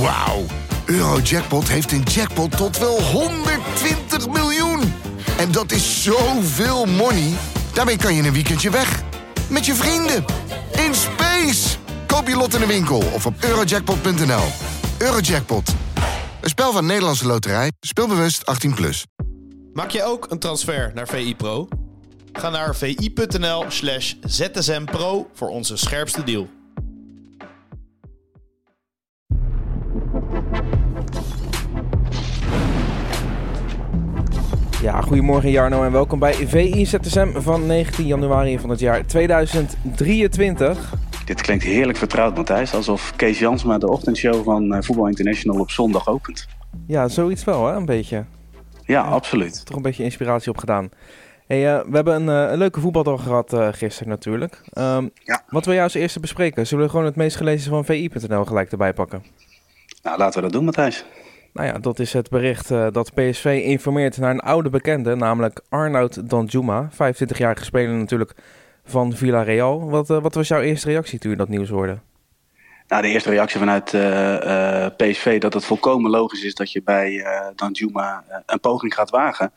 Wauw. Eurojackpot heeft een jackpot tot wel 120 miljoen. En dat is zoveel money. Daarmee kan je een weekendje weg. Met je vrienden. In space. Koop je lot in de winkel of op eurojackpot.nl. Eurojackpot. Een spel van Nederlandse Loterij. Speelbewust 18+. Plus. Maak je ook een transfer naar VI Pro? Ga naar vi.nl slash zsmpro voor onze scherpste deal. Goedemorgen Jarno en welkom bij VI ZSM van 19 januari van het jaar 2023. Dit klinkt heerlijk vertrouwd, Matthijs. Alsof Kees Jansma de ochtendshow van eh, Voetbal International op zondag opent. Ja, zoiets wel hè, een beetje. Ja, absoluut. Toch een beetje inspiratie opgedaan. Hey, uh, we hebben een, uh, een leuke voetbaldag gehad uh, gisteren natuurlijk. Um, ja. Wat wil jij als eerste bespreken? Zullen we gewoon het meest gelezen van VI.nl gelijk erbij pakken? Nou, laten we dat doen, Matthijs. Nou ja, dat is het bericht uh, dat PSV informeert naar een oude bekende, namelijk Arnoud Danjuma. 25-jarige speler natuurlijk van Villarreal. Wat, uh, wat was jouw eerste reactie toen je dat nieuws hoorde? Nou, de eerste reactie vanuit uh, PSV dat het volkomen logisch is dat je bij Danjuma een poging gaat wagen.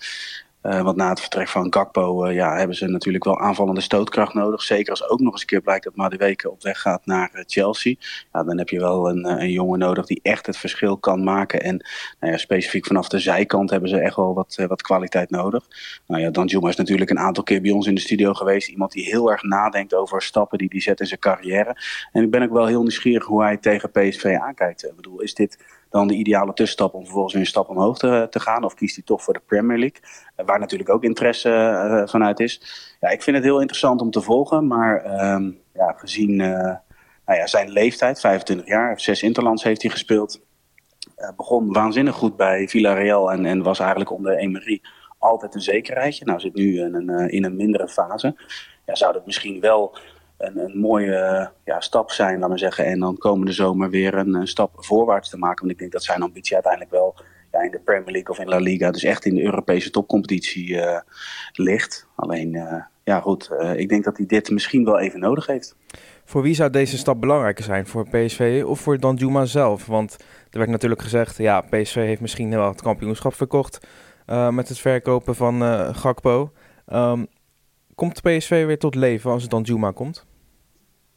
Uh, want na het vertrek van Gakpo uh, ja, hebben ze natuurlijk wel aanvallende stootkracht nodig. Zeker als ook nog eens een keer blijkt dat Madueke op weg gaat naar uh, Chelsea. Ja, dan heb je wel een, een, jongen nodig die echt het verschil kan maken. En nou ja, specifiek vanaf de zijkant hebben ze echt wel wat, wat kwaliteit nodig. Nou ja, Danjuma is natuurlijk een aantal keer bij ons in de studio geweest. Iemand die heel erg nadenkt over stappen die hij zet in zijn carrière. En ik ben ook wel heel nieuwsgierig hoe hij tegen PSV aankijkt. Ik bedoel, is dit dan de ideale tussenstap om vervolgens weer een stap omhoog te, te gaan? Of kiest hij toch voor de Premier League? Uh, waar natuurlijk ook interesse uh, vanuit is. Ja, ik vind het heel interessant om te volgen. Maar um, ja, gezien uh, nou ja, zijn leeftijd, 25 jaar, zes interlands heeft hij gespeeld. begon waanzinnig goed bij Villarreal en, en was eigenlijk onder Emery altijd een zekerheidje. Nou zit nu in een, in een mindere fase. Ja, zou dat misschien wel een, een mooie ja, stap zijn, laat maar zeggen. En dan komende zomer weer een, stap voorwaarts te maken. Want ik denk dat zijn ambitie uiteindelijk wel ja, in de Premier League of in La Liga, dus echt in de Europese topcompetitie uh, ligt. Alleen, uh, ja goed, uh, ik denk dat hij dit misschien wel even nodig heeft. Voor wie zou deze stap belangrijker zijn? Voor PSV of voor Danjuma zelf? Want er werd natuurlijk gezegd, ja, PSV heeft misschien wel het kampioenschap verkocht met het verkopen van Gakpo. Um, komt PSV weer tot leven als het Danjuma komt?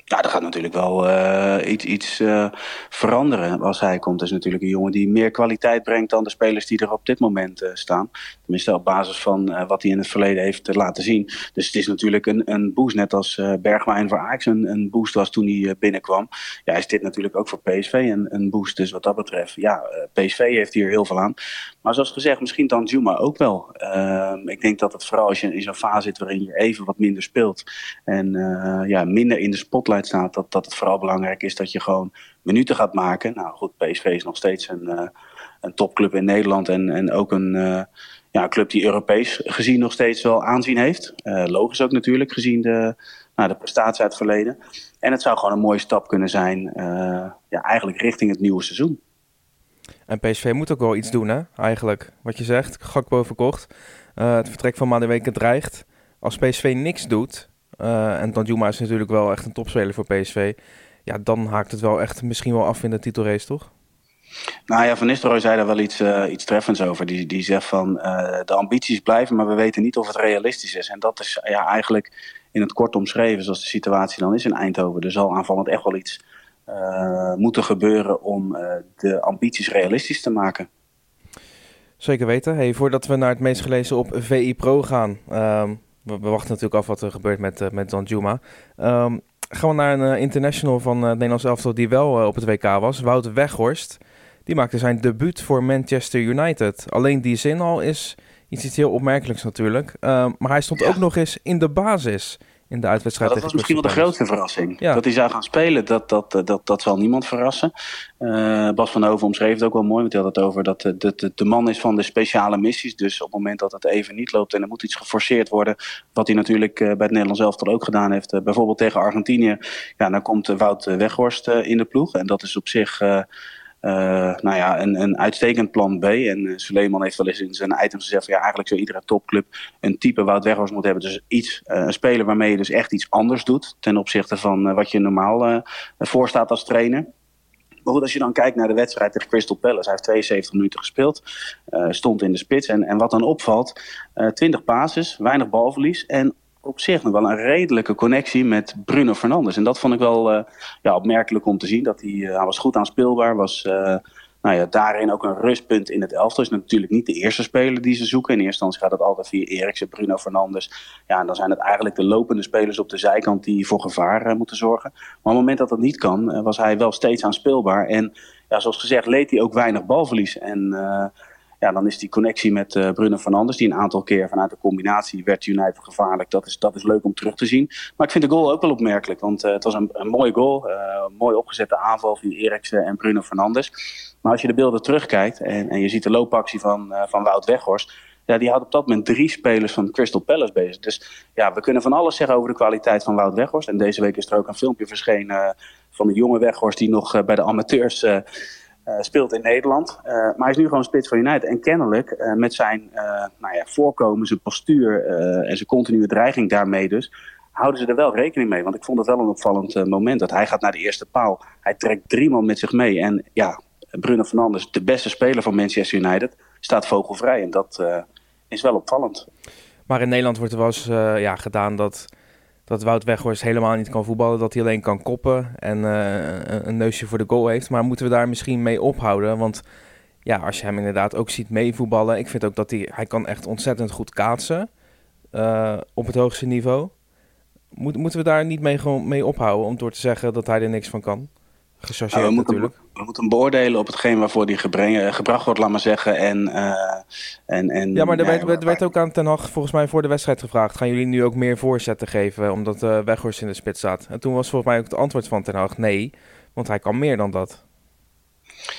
Ja, er gaat natuurlijk wel uh, iets, iets uh, veranderen als hij komt. Dat is natuurlijk een jongen die meer kwaliteit brengt dan de spelers die er op dit moment uh, staan. Tenminste op basis van wat hij in het verleden heeft laten zien. Dus het is natuurlijk een, een boost, net als Bergwijn voor Ajax een, een boost was toen hij binnenkwam. Ja, is dit natuurlijk ook voor PSV een, een boost. Dus wat dat betreft, ja, PSV heeft hier heel veel aan. Maar zoals gezegd, misschien dan Juma ook wel. Ehm, ik denk dat het vooral als je in zo'n fase zit waarin je even wat minder speelt. En ja, minder in de spotlight staat, dat, dat het vooral belangrijk is dat je gewoon minuten gaat maken. Nou goed, PSV is nog steeds een, uh, een topclub in Nederland en, en ook een uh, ja, club die Europees gezien nog steeds wel aanzien heeft. Uh, logisch ook natuurlijk, gezien de, nou, de prestatie uit het verleden. En het zou gewoon een mooie stap kunnen zijn, ja, eigenlijk richting het nieuwe seizoen. En PSV moet ook wel iets doen, hè? Eigenlijk, wat je zegt, Gakpo verkocht. het vertrek van Madueke dreigt. Als PSV niks doet, uh, en Danjuma is natuurlijk wel echt een topspeler voor PSV. Ja, dan haakt het wel echt misschien wel af in de titelrace, toch? Nou ja, Van Nistelrooy zei daar wel iets, uh, iets treffends over. Die, die zegt van uh, de ambities blijven, maar we weten niet of het realistisch is. En dat is ja, eigenlijk in het kort omschreven zoals de situatie dan is in Eindhoven. Er zal aanvallend echt wel iets uh, moeten gebeuren om de ambities realistisch te maken. Zeker weten. Hey, voordat we naar het meest gelezen op VI Pro gaan, um, we, we, wachten natuurlijk af wat er gebeurt met, uh, met Don Juma. Um, gaan we naar een uh, international van uh, het Nederlands elftal die wel op het WK was. Wouter Weghorst. Die maakte zijn debuut voor Manchester United. Alleen die zin al is iets, iets heel opmerkelijks natuurlijk. Um, maar hij stond ja. ook nog eens in de basis in de uitwedstrijd. Dat was misschien wel de grootste verrassing. Ja. Dat hij zou gaan spelen, dat, dat, dat, dat zal niemand verrassen. Uh, Bas van Hoven omschreef het ook wel mooi. Want hij had het over dat de, de, de man is van de speciale missies. Dus op het moment dat het even niet loopt en er moet iets geforceerd worden. Wat hij natuurlijk uh, bij het Nederlands elftal ook gedaan heeft. Bijvoorbeeld tegen Argentinië. Ja, dan komt Wout Weghorst in de ploeg. En dat is op zich... Uh, nou ja, een, een uitstekend plan B. En uh, Suleiman heeft wel eens in zijn items gezegd... Ja, eigenlijk zou iedere topclub een type Wout Weghorst moeten hebben. Dus iets, uh, een speler waarmee je dus echt iets anders doet... ten opzichte van wat je normaal voorstaat als trainer. Maar goed, als je dan kijkt naar de wedstrijd tegen Crystal Palace. Hij heeft 72 minuten gespeeld. stond in de spits. En, en wat dan opvalt, 20 passes, weinig balverlies. En op zich nog wel een redelijke connectie met Bruno Fernandes. En dat vond ik wel ja, opmerkelijk om te zien. Dat hij, hij was goed aanspeelbaar, was nou ja, daarin ook een rustpunt in het elftal. Is natuurlijk niet de eerste speler die ze zoeken. In eerste instantie gaat het altijd via Eriksen, Bruno Fernandes. Ja, en dan zijn het eigenlijk de lopende spelers op de zijkant die voor gevaar moeten zorgen. Maar op het moment dat dat niet kan, was hij wel steeds aanspeelbaar. En ja, zoals gezegd leed hij ook weinig balverlies. En ja, dan is die connectie met uh, Bruno Fernandes, die een aantal keer vanuit de combinatie werd United gevaarlijk. Dat is, dat is leuk om terug te zien. Maar ik vind de goal ook wel opmerkelijk, want uh, het was een, mooie goal. Uh, mooi opgezette aanval via Eriksen en Bruno Fernandes. Maar als je de beelden terugkijkt en, en je ziet de loopactie van, van Wout Weghorst. Ja, die had op dat moment drie spelers van Crystal Palace bezig. Dus ja, we kunnen van alles zeggen over de kwaliteit van Wout Weghorst. En deze week is er ook een filmpje verschenen van de jonge Weghorst die nog bij de amateurs uh, speelt in Nederland. Uh, maar hij is nu gewoon spits van United. En kennelijk uh, met zijn nou ja, voorkomen, zijn postuur en zijn continue dreiging daarmee dus... houden ze er wel rekening mee. Want ik vond het wel een opvallend moment. Dat hij gaat naar de eerste paal. Hij trekt drie man met zich mee. En ja, Bruno Fernandes, de beste speler van Manchester United... staat vogelvrij. En dat is wel opvallend. Maar in Nederland wordt er wel eens ja, gedaan dat dat Wout Weghorst helemaal niet kan voetballen. Dat hij alleen kan koppen en uh, een neusje voor de goal heeft. Maar moeten we daar misschien mee ophouden? Want ja, als je hem inderdaad ook ziet meevoetballen. Ik vind ook dat hij, hij kan echt ontzettend goed kaatsen. Uh, op het hoogste niveau. Moet, moeten we daar niet mee, mee ophouden om door te zeggen dat hij er niks van kan? Gechargeerd nou, we natuurlijk. Moeten, we moeten hem beoordelen op hetgeen waarvoor die gebracht wordt, laat maar zeggen. En, uh, en, en, ja, maar er, werd, werd, werd, ook aan Ten Hag volgens mij voor de wedstrijd gevraagd. Gaan jullie nu ook meer voorzetten geven, omdat uh, Weghorst in de spits staat? En toen was volgens mij ook het antwoord van Ten Hag nee, want hij kan meer dan dat.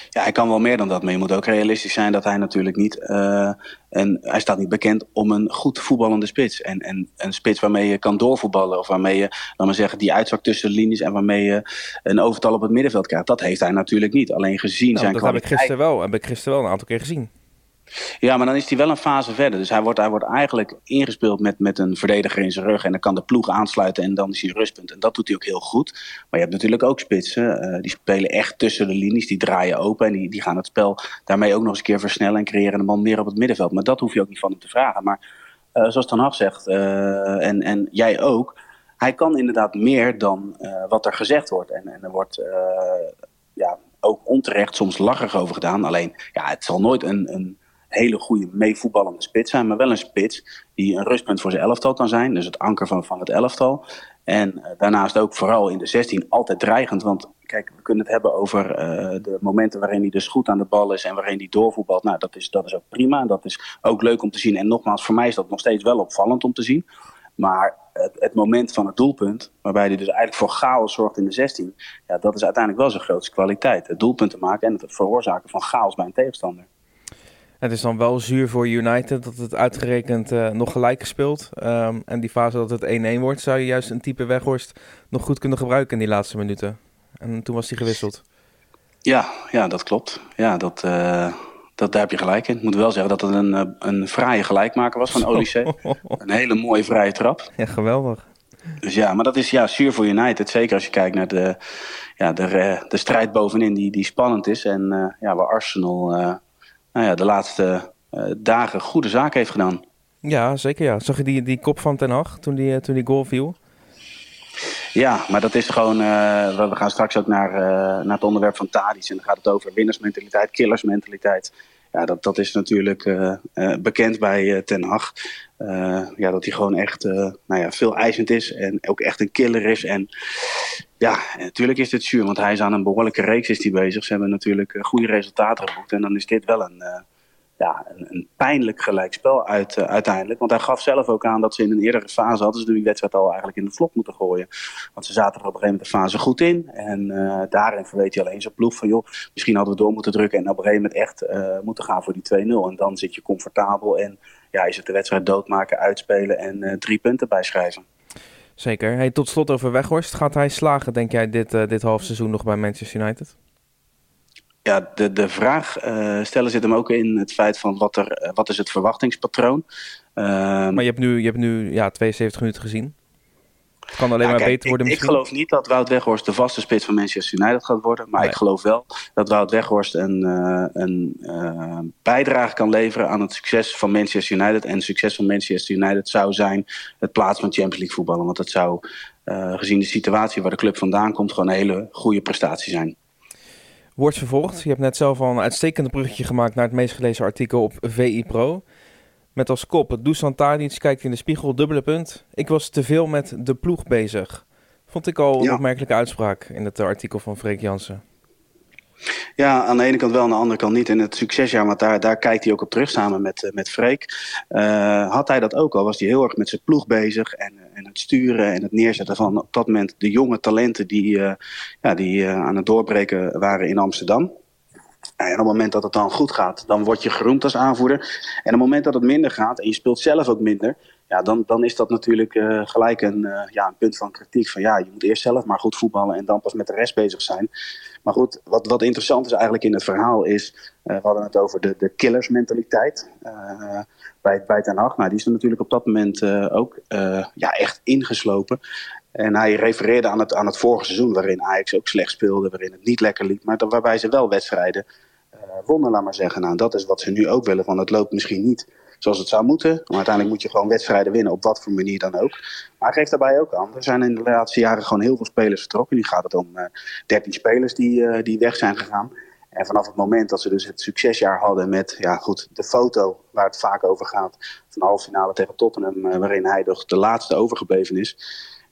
Ja, hij kan wel meer dan dat, maar je moet ook realistisch zijn dat hij natuurlijk niet. Uh, en hij staat niet bekend om een goed voetballende spits. En, en een spits waarmee je kan doorvoetballen, of waarmee je, laat maar zeggen, die uitzak tussen de linies en waarmee je een overtal op het middenveld krijgt. Dat heeft hij natuurlijk niet. Alleen gezien nou, zijn dat kwaliteit. heb ik gisteren wel, heb ik gisteren wel een aantal keer gezien. Ja, maar dan is hij wel een fase verder. Dus hij wordt, hij wordt eigenlijk ingespeeld met, met een verdediger in zijn rug. En dan kan de ploeg aansluiten en dan is hij rustpunt. En dat doet hij ook heel goed. Maar je hebt natuurlijk ook spitsen. Uh, die spelen echt tussen de linies. Die draaien open en die, die gaan het spel daarmee ook nog eens een keer versnellen. En creëren een man meer op het middenveld. Maar dat hoef je ook niet van hem te vragen. Maar uh, zoals Ten zegt, uh, en, en jij ook. Hij kan inderdaad meer dan wat er gezegd wordt. En, en er wordt ja, ook onterecht soms lacherig over gedaan. Alleen, ja, het zal nooit een... een hele goede meevoetballende spits zijn, maar wel een spits die een rustpunt voor zijn elftal kan zijn. Dus het anker van, van het elftal. En uh, daarnaast ook vooral in de 16 altijd dreigend. Want kijk, we kunnen het hebben over uh, de momenten waarin hij dus goed aan de bal is en waarin hij doorvoetbalt. Nou, dat is, dat is ook prima. Dat is ook leuk om te zien. En nogmaals, voor mij is dat nog steeds wel opvallend om te zien. Maar het, het, moment van het doelpunt, waarbij hij dus eigenlijk voor chaos zorgt in de 16, ja, dat is uiteindelijk wel zijn grootste kwaliteit. Het doelpunt te maken en het veroorzaken van chaos bij een tegenstander. Het is dan wel zuur voor United dat het uitgerekend uh, nog gelijk speelt. Um, en die fase dat het 1-1 wordt, zou je juist een type Weghorst nog goed kunnen gebruiken in die laatste minuten. En toen was hij gewisseld. Ja, ja dat klopt. Ja, dat, uh, dat, daar heb je gelijk in. Ik moet wel zeggen dat het een, eh, een fraaie gelijkmaker was van Olysee. een hele mooie vrije trap. Ja, geweldig. Dus ja, maar dat is ja, zuur voor United. Zeker als je kijkt naar de, ja, de, de strijd bovenin die, die spannend is. En uh, ja, waar Arsenal nou ja, de laatste uh, dagen goede zaak heeft gedaan. Ja, zeker ja. Zag je die, die kop van Ten Hag toen die, toen die goal viel? Ja, maar dat is gewoon. Uh, we gaan straks ook naar, naar het onderwerp van Tadic. En dan gaat het over winnersmentaliteit, killersmentaliteit. Ja, dat, dat is natuurlijk uh, bekend bij Ten Hag. ja, dat hij gewoon echt nou ja, veel eisend is en ook echt een killer is. En ja, natuurlijk is dit zuur, want hij is aan een behoorlijke reeks is hij bezig. Ze hebben natuurlijk goede resultaten geboekt. En dan is dit wel een ja, een, pijnlijk gelijkspel uit, uh, uiteindelijk. Want hij gaf zelf ook aan dat ze in een eerdere fase hadden ze die wedstrijd al eigenlijk in de vlog moeten gooien. Want ze zaten er op een gegeven moment de fase goed in. En uh, daarin verweet hij alleen zijn ploeg van joh, misschien hadden we door moeten drukken en op een gegeven moment echt uh, moeten gaan voor die 2-0. En dan zit je comfortabel en ja, is het de wedstrijd doodmaken, uitspelen en drie punten bijschrijven. Zeker. Hey, tot slot over Weghorst. Gaat hij slagen, denk jij, dit, dit half seizoen nog bij Manchester United? Ja, de, de vraag uh, stellen zit hem ook in het feit van wat, er, uh, wat is het verwachtingspatroon. Uh, maar je hebt nu, je hebt nu ja, 72 minuten gezien. Het kan alleen maar beter worden ik, misschien. Ik geloof niet dat Wout Weghorst de vaste spits van Manchester United gaat worden. Maar Nee. ik geloof wel dat Wout Weghorst een, eh, een eh, bijdrage kan leveren aan het succes van Manchester United. En het succes van Manchester United zou zijn het plaats van Champions League voetballen. Want dat zou, eh, gezien de situatie waar de club vandaan komt, gewoon een hele goede prestatie zijn. Wordt vervolgd. Je hebt net zelf al een uitstekende bruggetje gemaakt naar het meest gelezen artikel op VI Pro. Met als kop, Dusan Tadic kijkt in de spiegel, dubbele punt. Ik was te veel met de ploeg bezig. Vond ik al een Ja. opmerkelijke uitspraak in het eh, artikel van Freek Jansen. Ja, aan de ene kant wel, aan de andere kant niet. En het succesjaar, want daar, daar kijkt hij ook op terug samen met, eh, met Freek. Eh, had hij dat ook al, was hij heel erg met zijn ploeg bezig. En, en het sturen en het neerzetten van op dat moment de jonge talenten die, eh, ja, die eh, aan het doorbreken waren in Amsterdam. En op het moment dat het dan goed gaat, dan word je geroemd als aanvoerder. En op het moment dat het minder gaat en je speelt zelf ook minder, ja, dan, dan is dat natuurlijk eh, gelijk een, eh, ja, een punt van kritiek. Van ja, je moet eerst zelf maar goed voetballen en dan pas met de rest bezig zijn. Maar goed, wat, wat interessant is eigenlijk in het verhaal is, eh, we hadden het over de, de killersmentaliteit bij, bij Ten Hag. Nou, die is er natuurlijk op dat moment ook ja, echt ingeslopen. En hij refereerde aan het, aan het vorige seizoen, waarin Ajax ook slecht speelde, waarin het niet lekker liep, maar waarbij ze wel wedstrijden wonnen, laat maar zeggen. Nou, dat is wat ze nu ook willen, want het loopt misschien niet zoals het zou moeten. Maar uiteindelijk moet je gewoon wedstrijden winnen, op wat voor manier dan ook. Maar geeft daarbij ook aan, er zijn in de laatste jaren gewoon heel veel spelers vertrokken. Nu gaat het om eh 13 spelers die, eh, die weg zijn gegaan. En vanaf het moment dat ze dus het succesjaar hadden met ja, goed, de foto waar het vaak over gaat, van de halve finale tegen Tottenham, eh, waarin hij toch de laatste overgebleven is.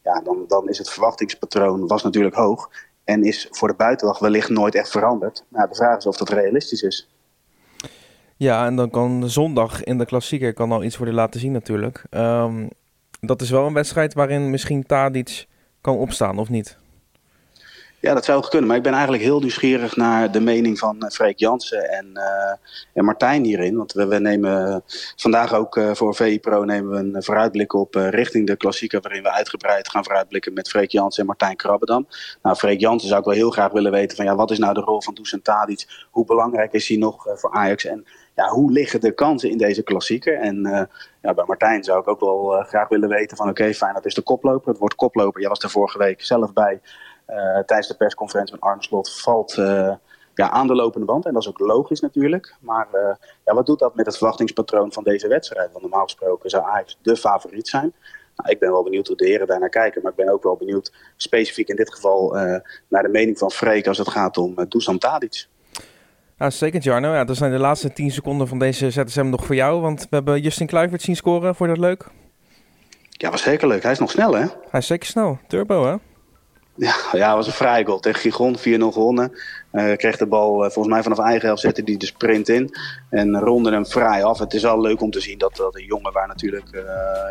Ja, dan, dan is het verwachtingspatroon was natuurlijk hoog. En is voor de buitenwacht wellicht nooit echt veranderd. Maar de vraag is of dat realistisch is. Ja, en dan kan zondag in de klassieker kan al iets worden laten zien natuurlijk. Ehm, dat is wel een wedstrijd waarin misschien Tadic kan opstaan, of niet? Ja, dat zou ook kunnen. Maar ik ben eigenlijk heel nieuwsgierig naar de mening van eh, Freek Jansen en, eh, en Martijn hierin. Want we, nemen vandaag ook eh, voor VI Pro nemen we een vooruitblik op richting de klassieker. Waarin we uitgebreid gaan vooruitblikken met Freek Jansen en Martijn Krabbedam. Nou, Freek Jansen zou ik wel heel graag willen weten van ja, wat is nou de rol van Dusan Tadic? Hoe belangrijk is hij nog voor Ajax? En ja, hoe liggen de kansen in deze klassieker? En ja, bij Martijn zou ik ook wel graag willen weten van oké, fijn, dat is de koploper. Het wordt koploper. Jij was er vorige week zelf bij. Eh, tijdens de persconferentie met Arne Slot valt eh, ja, aan de lopende band. En dat is ook logisch natuurlijk. Maar eh, ja, wat doet dat met het verwachtingspatroon van deze wedstrijd? Want normaal gesproken zou Ajax de favoriet zijn. Nou, ik ben wel benieuwd hoe de heren daar naar kijken. Maar ik ben ook wel benieuwd, specifiek in dit geval, naar de mening van Freek als het gaat om uh, Dusan Tadic. Ja, zeker Jarno. Ja, dat zijn de laatste 10 seconden van deze ZSM nog voor jou. Want we hebben Justin Kluivert zien scoren. Vond je dat leuk? Ja, was zeker leuk. Hij is nog snel, hè? Hij is zeker snel. Turbo, hè? Ja, ja, was een vrije goal tegen Gigon, 4-0 gewonnen. Uh, kreeg de bal uh, volgens mij vanaf eigen helft, zette hij de sprint in. En ronde hem vrij af. Het is wel leuk om te zien dat, dat een jongen waar natuurlijk uh,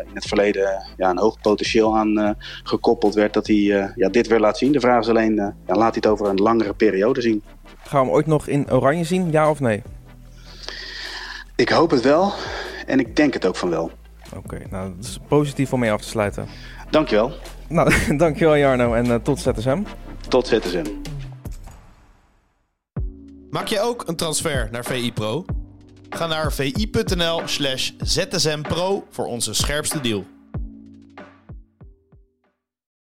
in het verleden ja, een hoog potentieel aan gekoppeld werd, dat hij ja, dit weer laat zien. De vraag is alleen, ja, laat hij het over een langere periode zien. Gaan we hem ooit nog in oranje zien, ja of nee? Ik hoop het wel en ik denk het ook van wel. Oké, okay, nou dat is positief om mee af te sluiten. Dankjewel. Nou, dankjewel Jarno en uh, tot ZSM. Tot ZSM. Maak jij ook een transfer naar VI Pro? Ga naar vi.nl slash zsmpro voor onze scherpste deal.